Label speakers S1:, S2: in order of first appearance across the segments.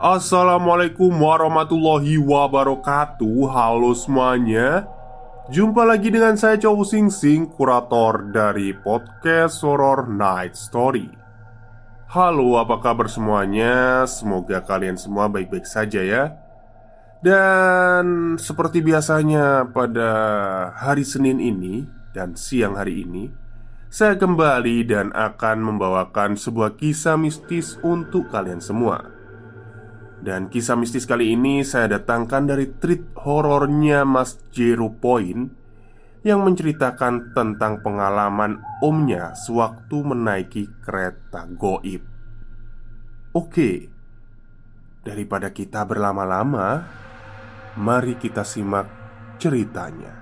S1: Assalamualaikum warahmatullahi wabarakatuh. Halo semuanya. Jumpa lagi dengan saya Chow Sing Sing Kurator dari podcast Horror Night Story. Halo apa kabar semuanya? Semoga kalian semua baik-baik saja ya. Dan seperti biasanya pada hari Senin ini Dan siang hari ini Saya kembali dan akan membawakan sebuah kisah mistis untuk kalian semua dan kisah mistis kali ini saya datangkan dari treat horornya Mas Jero Point Yang menceritakan tentang pengalaman omnya sewaktu menaiki kereta goib. Oke Daripada kita berlama-lama Mari kita simak ceritanya.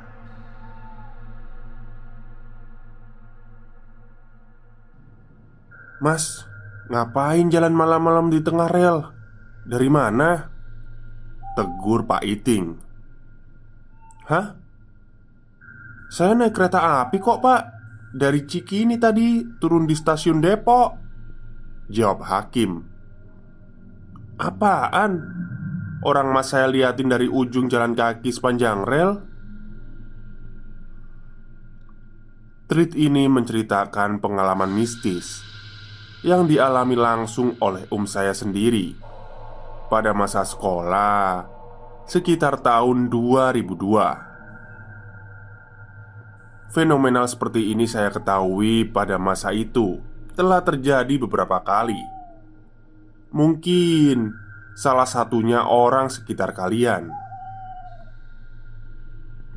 S1: Mas, ngapain jalan malam-malam di tengah rel? Dari mana? Tegur Pak Iting Hah? Saya naik kereta api kok pak Dari Cikini tadi turun di stasiun Depok Jawab Hakim Apaan? Orang mas saya liatin dari ujung jalan kaki sepanjang rel Treat ini menceritakan pengalaman mistis Yang dialami langsung oleh um saya sendiri pada masa sekolah sekitar tahun 2002. Fenomenal seperti ini saya ketahui pada masa itu telah terjadi beberapa kali. Mungkin salah satunya orang sekitar kalian.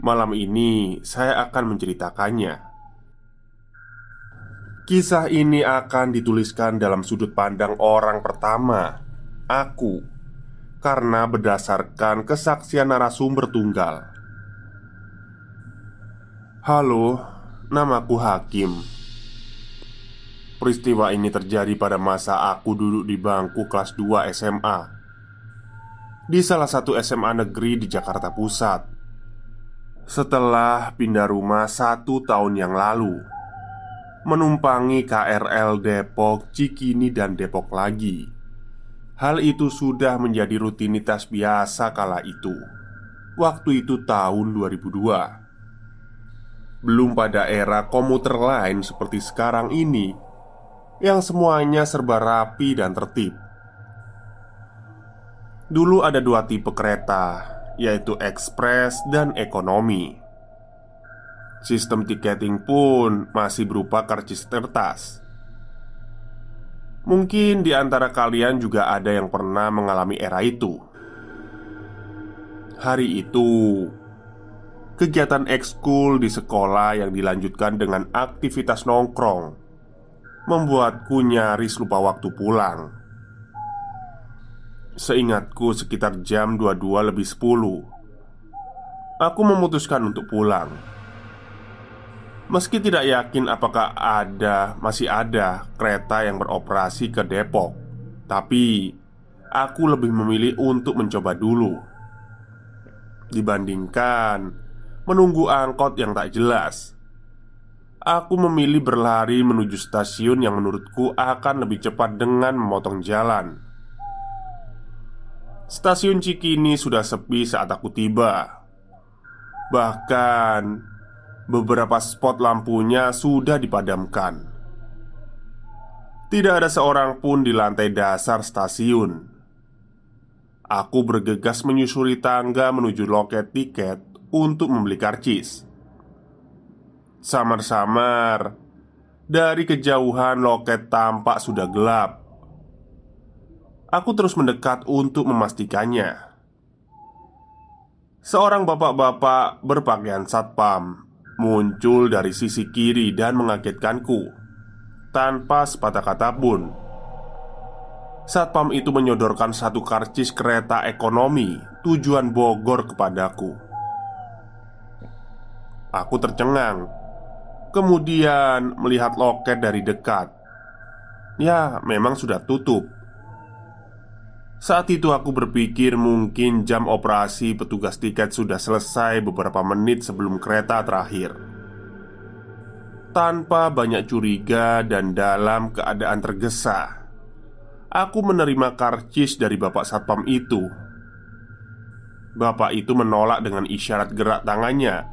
S1: Malam ini saya akan menceritakannya. Kisah ini akan dituliskan dalam sudut pandang orang pertama, aku karena berdasarkan kesaksian narasumber tunggal. Halo, namaku Hakim. Peristiwa ini terjadi pada masa aku duduk di bangku kelas 2 SMA Di salah satu SMA negeri di Jakarta Pusat Setelah pindah rumah satu tahun yang lalu Menumpangi KRL Depok, Cikini, dan Depok lagi Hal itu sudah menjadi rutinitas biasa kala itu Waktu itu tahun 2002 Belum pada era komuter lain seperti sekarang ini Yang semuanya serba rapi dan tertib. Dulu ada dua tipe kereta Yaitu ekspres dan ekonomi. Sistem tiketing pun masih berupa karcis kertas Mungkin di antara kalian juga ada yang pernah mengalami era itu. Hari itu, kegiatan ekskul di sekolah yang dilanjutkan dengan aktivitas nongkrong membuatku nyaris lupa waktu pulang. Seingatku sekitar jam 22 lebih 10 Aku memutuskan untuk pulang Meski tidak yakin apakah ada, masih ada kereta yang beroperasi ke Depok, tapi aku lebih memilih untuk mencoba dulu dibandingkan menunggu angkot yang tak jelas. Aku memilih berlari menuju stasiun yang menurutku akan lebih cepat dengan memotong jalan. Stasiun Cikini sudah sepi saat aku tiba. Bahkan beberapa spot lampunya sudah dipadamkan. Tidak ada seorang pun di lantai dasar stasiun. Aku bergegas menyusuri tangga menuju loket tiket untuk membeli karcis. Samar-samar, dari kejauhan loket tampak sudah gelap. Aku terus mendekat untuk memastikannya. Seorang bapak-bapak berpakaian satpam muncul dari sisi kiri dan mengagetkanku tanpa sepatah kata pun. Satpam itu menyodorkan satu karcis kereta ekonomi tujuan Bogor kepadaku. Aku tercengang, kemudian melihat loket dari dekat. Ya, memang sudah tutup. Saat itu aku berpikir mungkin jam operasi petugas tiket sudah selesai beberapa menit sebelum kereta terakhir tanpa banyak curiga dan dalam keadaan tergesa, aku menerima karcis dari bapak satpam itu. Bapak itu menolak dengan isyarat gerak tangannya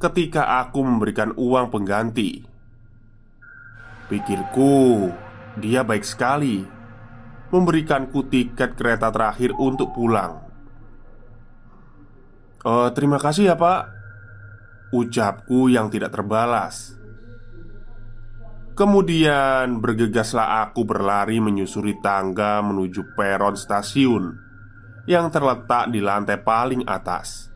S1: ketika aku memberikan uang pengganti. Pikirku, dia baik sekali memberikanku tiket kereta terakhir untuk pulang. Oh, terima kasih ya, Pak. Ucapku yang tidak terbalas. Kemudian bergegaslah aku berlari menyusuri tangga menuju peron stasiun yang terletak di lantai paling atas.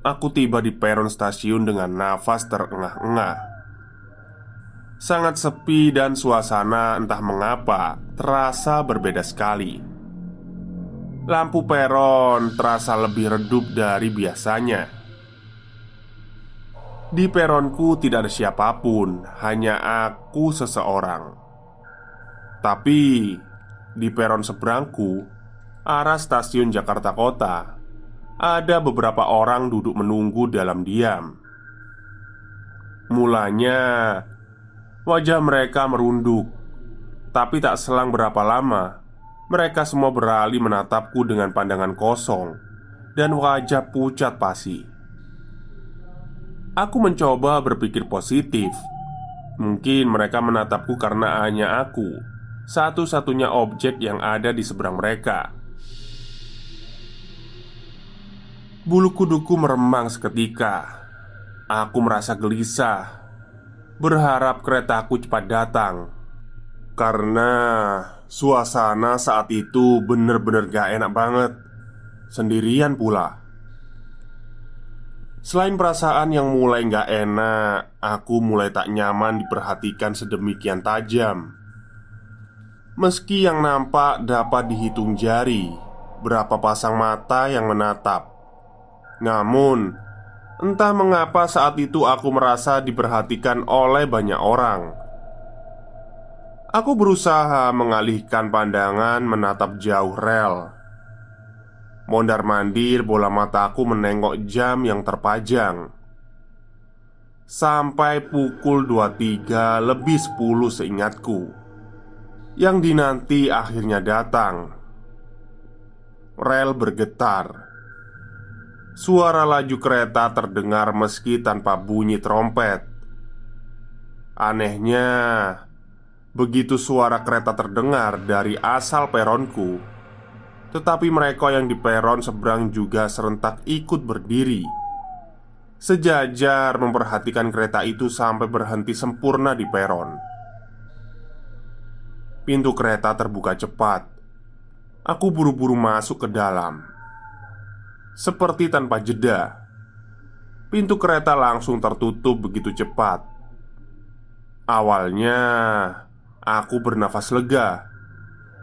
S1: Aku tiba di peron stasiun dengan nafas terengah-engah. Sangat sepi dan suasana entah mengapa terasa berbeda sekali. Lampu peron terasa lebih redup dari biasanya. Di peronku tidak ada siapa pun, hanya aku seseorang. Tapi di peron seberangku, arah stasiun Jakarta Kota, ada beberapa orang duduk menunggu dalam diam. Mulanya, wajah mereka merunduk, tapi tak selang berapa lama, mereka semua beralih menatapku dengan pandangan kosong dan wajah pucat pasi. Aku mencoba berpikir positif. Mungkin mereka menatapku karena hanya aku satu-satunya objek yang ada di seberang mereka. Bulu kuduku meremang seketika. Aku merasa gelisah, berharap keretaku cepat datang karena suasana saat itu bener-bener gak enak banget. Sendirian pula. Selain perasaan yang mulai gak enak, aku mulai tak nyaman diperhatikan sedemikian tajam. Meski yang nampak dapat dihitung jari, berapa pasang mata yang menatap. Namun, entah mengapa saat itu aku merasa diperhatikan oleh banyak orang. Aku berusaha mengalihkan pandangan menatap jauh rel. Mondar-mandir bola mataku menengok jam yang terpajang. Sampai pukul 23 lebih 10 seingatku Yang dinanti akhirnya datang. Rel bergetar Suara laju kereta terdengar meski tanpa bunyi trompet. Anehnya Begitu suara kereta terdengar dari asal peronku tetapi mereka yang di peron seberang juga serentak ikut berdiri. Sejajar memperhatikan kereta itu sampai berhenti sempurna di peron. Pintu kereta terbuka cepat. Aku buru-buru masuk ke dalam Seperti tanpa jeda Pintu kereta langsung tertutup begitu cepat Awalnya Aku bernafas lega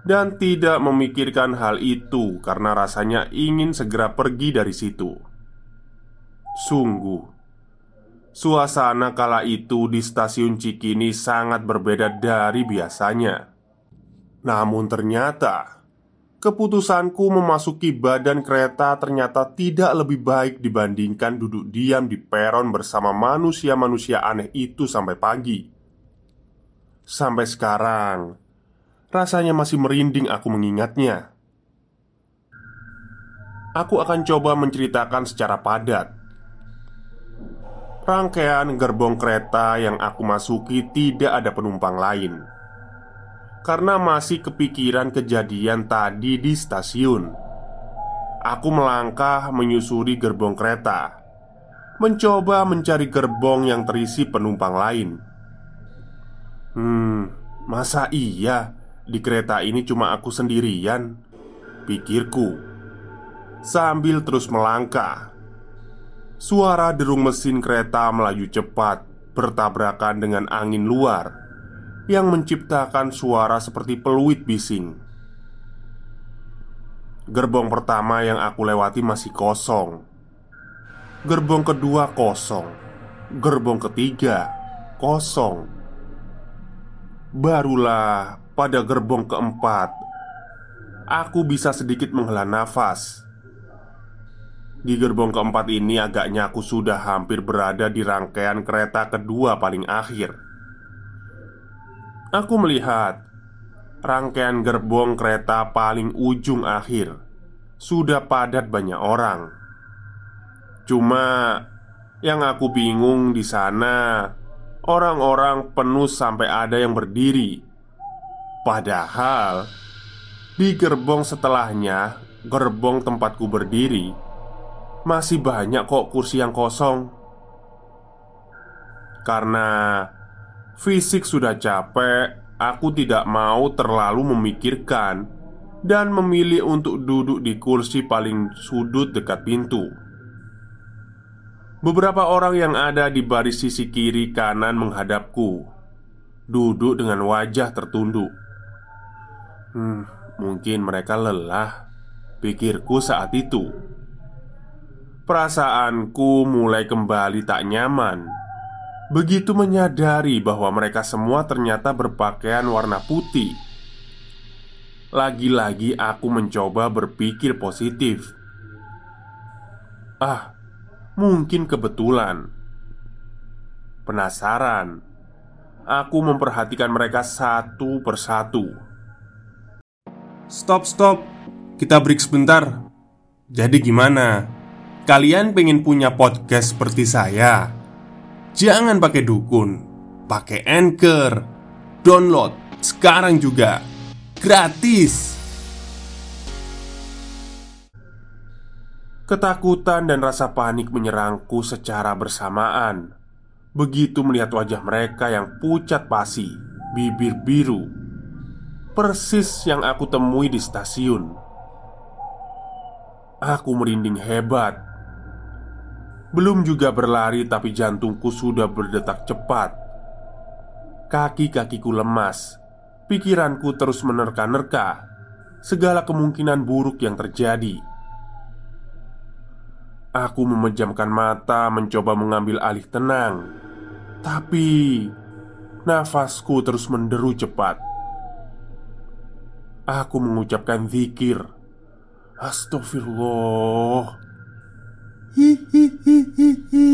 S1: dan tidak memikirkan hal itu karena rasanya ingin segera pergi dari situ. Sungguh, suasana kala itu di stasiun Cikini sangat berbeda dari biasanya. Namun, ternyata keputusanku memasuki badan kereta ternyata tidak lebih baik dibandingkan duduk diam di peron bersama manusia-manusia aneh itu sampai pagi. Sampai sekarang, Rasanya masih merinding aku mengingatnya Aku akan coba menceritakan secara padat rangkaian gerbong kereta yang aku masuki tidak ada penumpang lain. Karena masih kepikiran kejadian tadi di stasiun, aku melangkah menyusuri gerbong kereta, mencoba mencari gerbong yang terisi penumpang lain. Hmm, masa iya di kereta ini cuma aku sendirian? Pikirku sambil terus melangkah Suara derung mesin kereta melaju cepat bertabrakan dengan angin luar yang menciptakan suara seperti peluit bising. Gerbong pertama yang aku lewati masih kosong. Gerbong kedua kosong. Gerbong ketiga kosong. Barulah pada gerbong keempat, aku bisa sedikit menghela nafas di gerbong keempat ini agaknya aku sudah hampir berada di rangkaian kereta kedua paling akhir Aku melihat Rangkaian gerbong kereta paling ujung akhir Sudah padat banyak orang. Cuma Yang aku bingung di sana Orang-orang penuh sampai ada yang berdiri. Padahal Di gerbong setelahnya Gerbong tempatku berdiri masih banyak kok kursi yang kosong. Karena fisik sudah capek Aku tidak mau terlalu memikirkan Dan memilih untuk duduk di kursi paling sudut dekat pintu. Beberapa orang yang ada di baris sisi kiri kanan menghadapku Duduk dengan wajah tertunduk. Hmm, mungkin mereka lelah Pikirku saat itu. Perasaanku mulai kembali tak nyaman Begitu menyadari bahwa mereka semua ternyata berpakaian warna putih. Lagi-lagi aku mencoba berpikir positif. Ah, mungkin kebetulan. Penasaran. Aku memperhatikan mereka satu persatu.
S2: Stop, stop. Kita break sebentar. Jadi gimana? Kalian pengen punya podcast seperti saya? Jangan pakai dukun, pakai anchor, download sekarang juga gratis.
S1: Ketakutan dan rasa panik menyerangku secara bersamaan. Begitu melihat wajah mereka yang pucat pasi Bibir biru Persis yang aku temui di stasiun. Aku merinding hebat belum juga berlari tapi jantungku sudah berdetak cepat. Kaki-kakiku lemas. Pikiranku terus menerka-nerka. Segala kemungkinan buruk yang terjadi. Aku memejamkan mata mencoba mengambil alih tenang. Tapi Nafasku terus menderu cepat. Aku mengucapkan zikir. Astagfirullah Hihihihihi.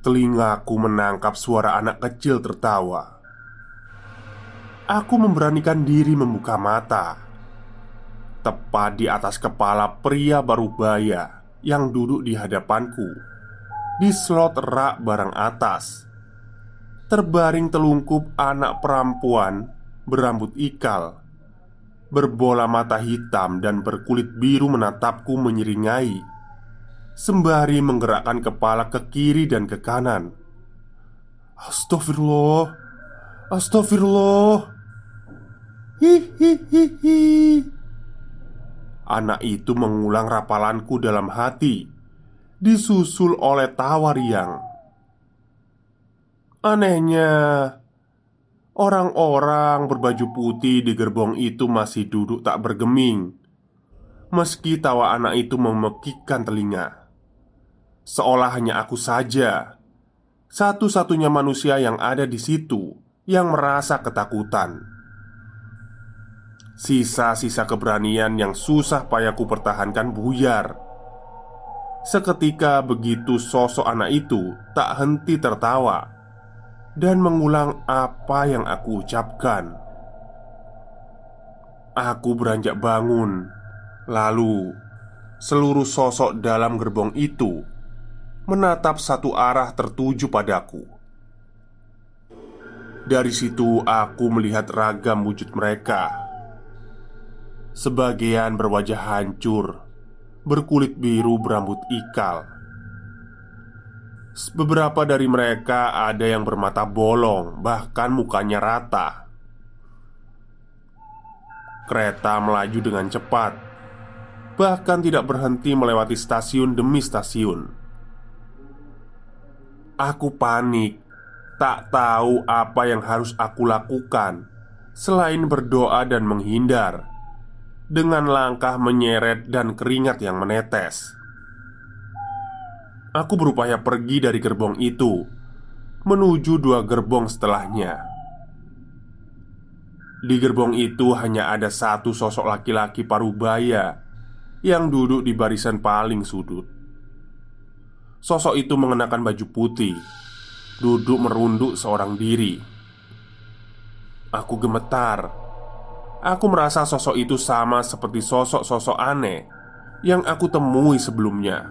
S1: Telingaku menangkap suara anak kecil tertawa. Aku memberanikan diri membuka mata. Tepat di atas kepala pria baru baya Yang duduk di hadapanku Di slot rak barang atas Terbaring telungkup anak perempuan Berambut ikal Berbola mata hitam dan berkulit biru menatapku menyeringai Sembari menggerakkan kepala ke kiri dan ke kanan. Astagfirullah. Astagfirullah. Hihihihi Anak itu mengulang rapalanku dalam hati Disusul oleh tawa riang Anehnya Orang-orang berbaju putih di gerbong itu masih duduk tak bergeming Meski tawa anak itu memekikkan telinga Seolah hanya aku saja Satu-satunya manusia yang ada di situ Yang merasa ketakutan. Sisa-sisa keberanian yang susah payaku pertahankan buyar. Seketika begitu sosok anak itu tak henti tertawa Dan mengulang apa yang aku ucapkan. Aku beranjak bangun Lalu Seluruh sosok dalam gerbong itu menatap satu arah tertuju padaku. Dari situ, aku melihat ragam wujud mereka. Sebagian berwajah hancur, berkulit biru, berambut ikal. Beberapa dari mereka ada yang bermata bolong, bahkan mukanya rata. Kereta melaju dengan cepat, bahkan tidak berhenti melewati stasiun demi stasiun. Aku panik, tak tahu apa yang harus aku lakukan selain berdoa dan menghindar dengan langkah menyeret dan keringat yang menetes. Aku berupaya pergi dari gerbong itu menuju dua gerbong setelahnya. Di gerbong itu hanya ada satu sosok laki-laki parubaya yang duduk di barisan paling sudut. Sosok itu mengenakan baju putih Duduk merunduk seorang diri. Aku gemetar. Aku merasa sosok itu sama seperti sosok-sosok aneh Yang aku temui sebelumnya.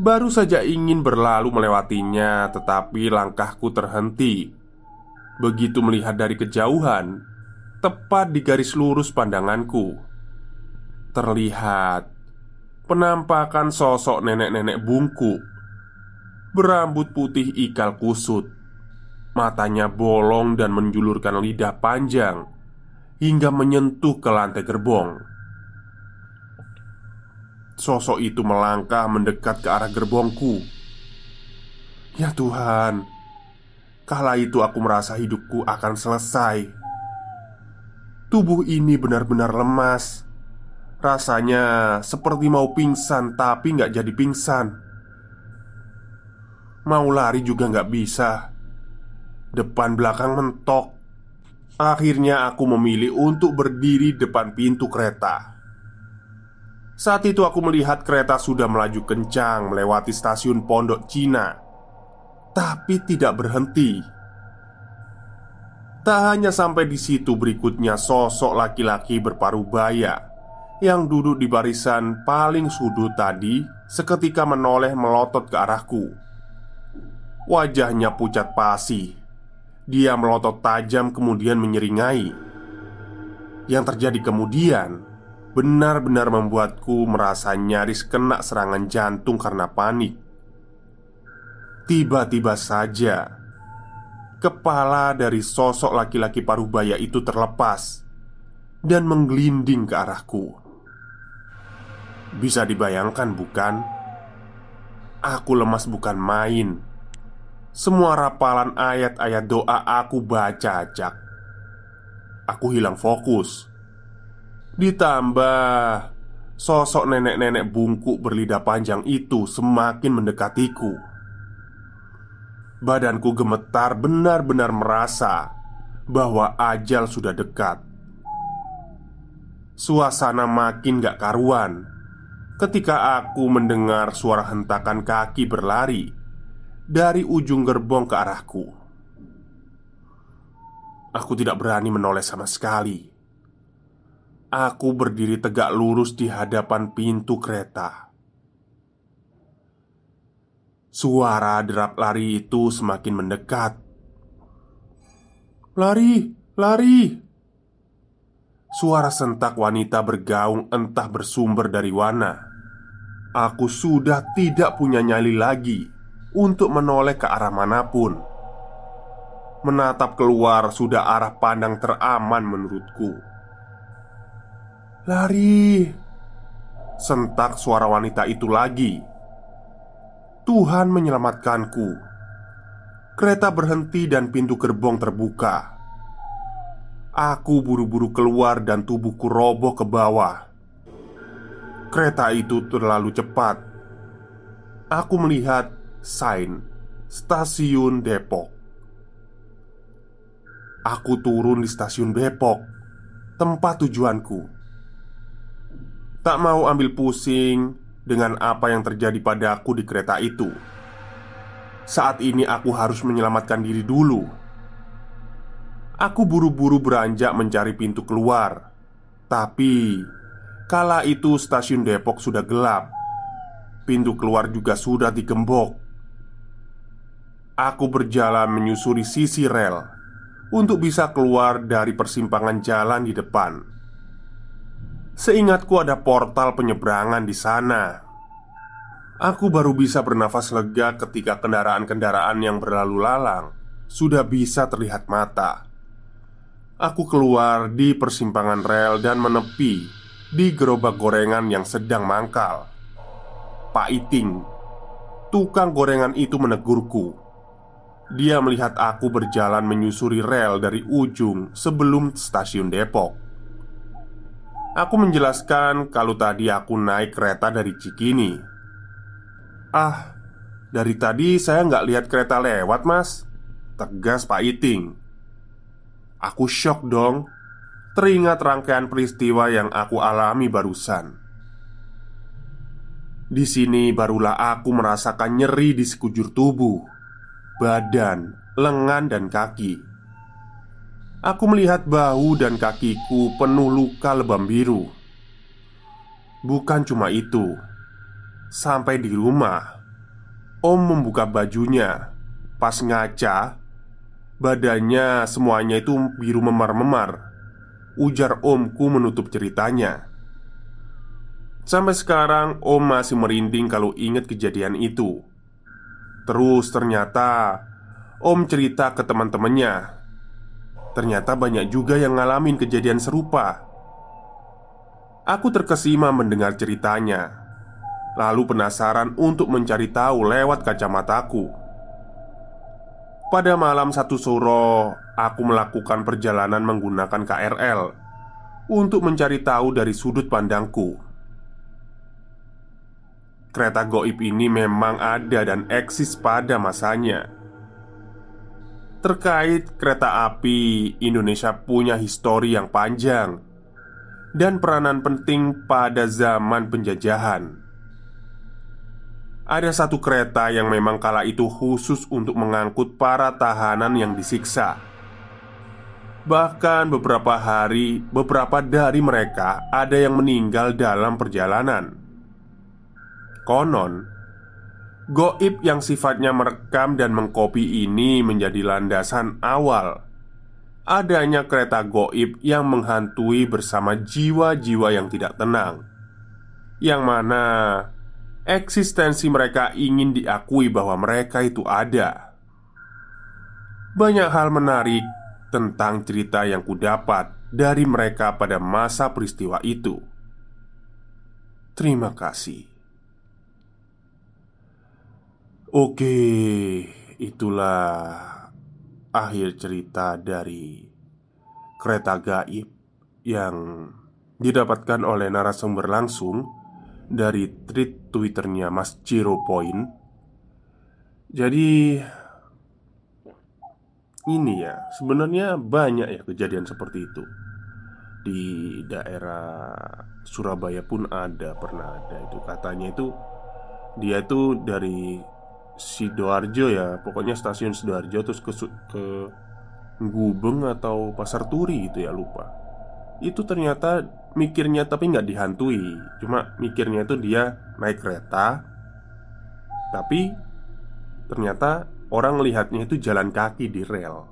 S1: Baru saja ingin berlalu melewatinya Tetapi langkahku terhenti. Begitu melihat dari kejauhan Tepat di garis lurus pandanganku Terlihat penampakan sosok nenek-nenek bungku berambut putih ikal kusut, matanya bolong dan menjulurkan lidah panjang hingga menyentuh ke lantai gerbong. Sosok itu melangkah mendekat ke arah gerbongku. Ya Tuhan, kala itu aku merasa hidupku akan selesai. Tubuh ini benar-benar lemas Rasanya seperti mau pingsan tapi nggak jadi pingsan. Mau lari juga nggak bisa. Depan belakang mentok. Akhirnya aku memilih untuk berdiri depan pintu kereta. Saat itu aku melihat kereta sudah melaju kencang melewati stasiun Pondok Cina. Tapi tidak berhenti. Tak hanya sampai di situ berikutnya sosok laki-laki berparubaya yang duduk di barisan paling sudut tadi seketika menoleh melotot ke arahku. Wajahnya pucat pasi. Dia melotot tajam kemudian menyeringai. Yang terjadi kemudian benar-benar membuatku merasa nyaris kena serangan jantung karena panik. Tiba-tiba saja kepala dari sosok laki-laki parubaya itu terlepas dan menggelinding ke arahku. Bisa dibayangkan, bukan? Aku lemas bukan main. Semua rapalan ayat-ayat doa aku baca acak. Aku hilang fokus. Ditambah sosok nenek-nenek bungkuk berlidah panjang itu semakin mendekatiku. Badanku gemetar benar-benar merasa bahwa ajal sudah dekat. Suasana makin gak karuan ketika aku mendengar suara hentakan kaki berlari dari ujung gerbong ke arahku. Aku tidak berani menoleh sama sekali. Aku berdiri tegak lurus di hadapan pintu kereta. Suara derap lari itu semakin mendekat. Lari, lari! Suara sentak wanita bergaung entah bersumber dari mana. Aku sudah tidak punya nyali lagi untuk menoleh ke arah mana pun. Menatap keluar sudah arah pandang teraman menurutku. Lari, sentak suara wanita itu lagi. Tuhan menyelamatkanku. Kereta berhenti dan pintu gerbong terbuka. Aku buru-buru keluar dan tubuhku roboh ke bawah Kereta itu terlalu cepat. Aku melihat sign stasiun Depok. Aku turun di stasiun Depok, tempat tujuanku. Tak mau ambil pusing dengan apa yang terjadi padaku di kereta itu. Saat ini aku harus menyelamatkan diri dulu. Aku buru-buru beranjak mencari pintu keluar, tapi Kala itu stasiun Depok sudah gelap pintu keluar juga sudah digembok. Aku berjalan menyusuri sisi rel untuk bisa keluar dari persimpangan jalan di depan. Seingatku ada portal penyeberangan di sana. Aku baru bisa bernafas lega ketika kendaraan-kendaraan yang berlalu lalang sudah bisa terlihat mata. Aku keluar di persimpangan rel dan menepi di gerobak gorengan yang sedang mangkal. Pak Iting, tukang gorengan itu menegurku. Dia melihat aku berjalan menyusuri rel dari ujung sebelum stasiun Depok. Aku menjelaskan kalau tadi aku naik kereta dari Cikini. Ah, dari tadi saya nggak lihat kereta lewat, Mas. Tegas Pak Iting. Aku shock dong. Teringat rangkaian peristiwa yang aku alami barusan. Di sini barulah aku merasakan nyeri di sekujur tubuh badan, lengan, dan kaki. Aku melihat bahu dan kakiku penuh luka lebam biru. Bukan cuma itu, sampai di rumah, Om membuka bajunya. Pas ngaca, badannya semuanya itu biru memar-memar. Ujar omku menutup ceritanya. Sampai sekarang, Om masih merinding kalau ingat kejadian itu. Terus ternyata Om cerita ke teman-temannya Ternyata banyak juga yang ngalamin kejadian serupa Aku terkesima mendengar ceritanya Lalu penasaran untuk mencari tahu lewat kacamataku Pada malam satu suro Aku melakukan perjalanan menggunakan KRL Untuk mencari tahu dari sudut pandangku Kereta goib ini memang ada dan eksis pada masanya. Terkait kereta api, Indonesia punya histori yang panjang dan peranan penting pada zaman penjajahan. Ada satu kereta yang memang kala itu khusus untuk mengangkut para tahanan yang disiksa. Bahkan beberapa hari, beberapa dari mereka ada yang meninggal dalam perjalanan. Konon, goib yang sifatnya merekam dan mengkopi ini menjadi landasan awal adanya kereta goib yang menghantui bersama jiwa-jiwa yang tidak tenang, yang mana eksistensi mereka ingin diakui bahwa mereka itu ada. Banyak hal menarik tentang cerita yang kudapat dari mereka pada masa peristiwa itu. Terima kasih. Oke, itulah akhir cerita dari kereta gaib yang didapatkan oleh narasumber langsung dari tweet twitternya Mas Ciro Point. Jadi ini ya sebenarnya banyak ya kejadian seperti itu. Di daerah Surabaya pun ada pernah ada itu. Katanya itu dia itu dari Sidoarjo ya Pokoknya stasiun Sidoarjo Terus ke, ke Gubeng atau Pasar Turi gitu ya lupa. Itu ternyata mikirnya tapi nggak dihantui. Cuma mikirnya itu dia naik kereta Tapi Ternyata orang melihatnya itu jalan kaki di rel.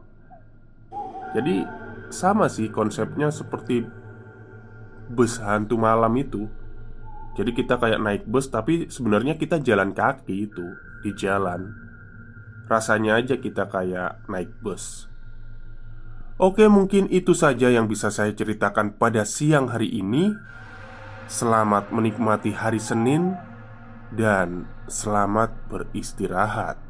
S1: Jadi sama sih konsepnya seperti Bus hantu malam itu. Jadi kita kayak naik bus tapi sebenarnya kita jalan kaki itu di jalan. Rasanya aja kita kayak naik bus. Oke mungkin itu saja yang bisa saya ceritakan pada siang hari ini. Selamat menikmati hari Senin Dan selamat beristirahat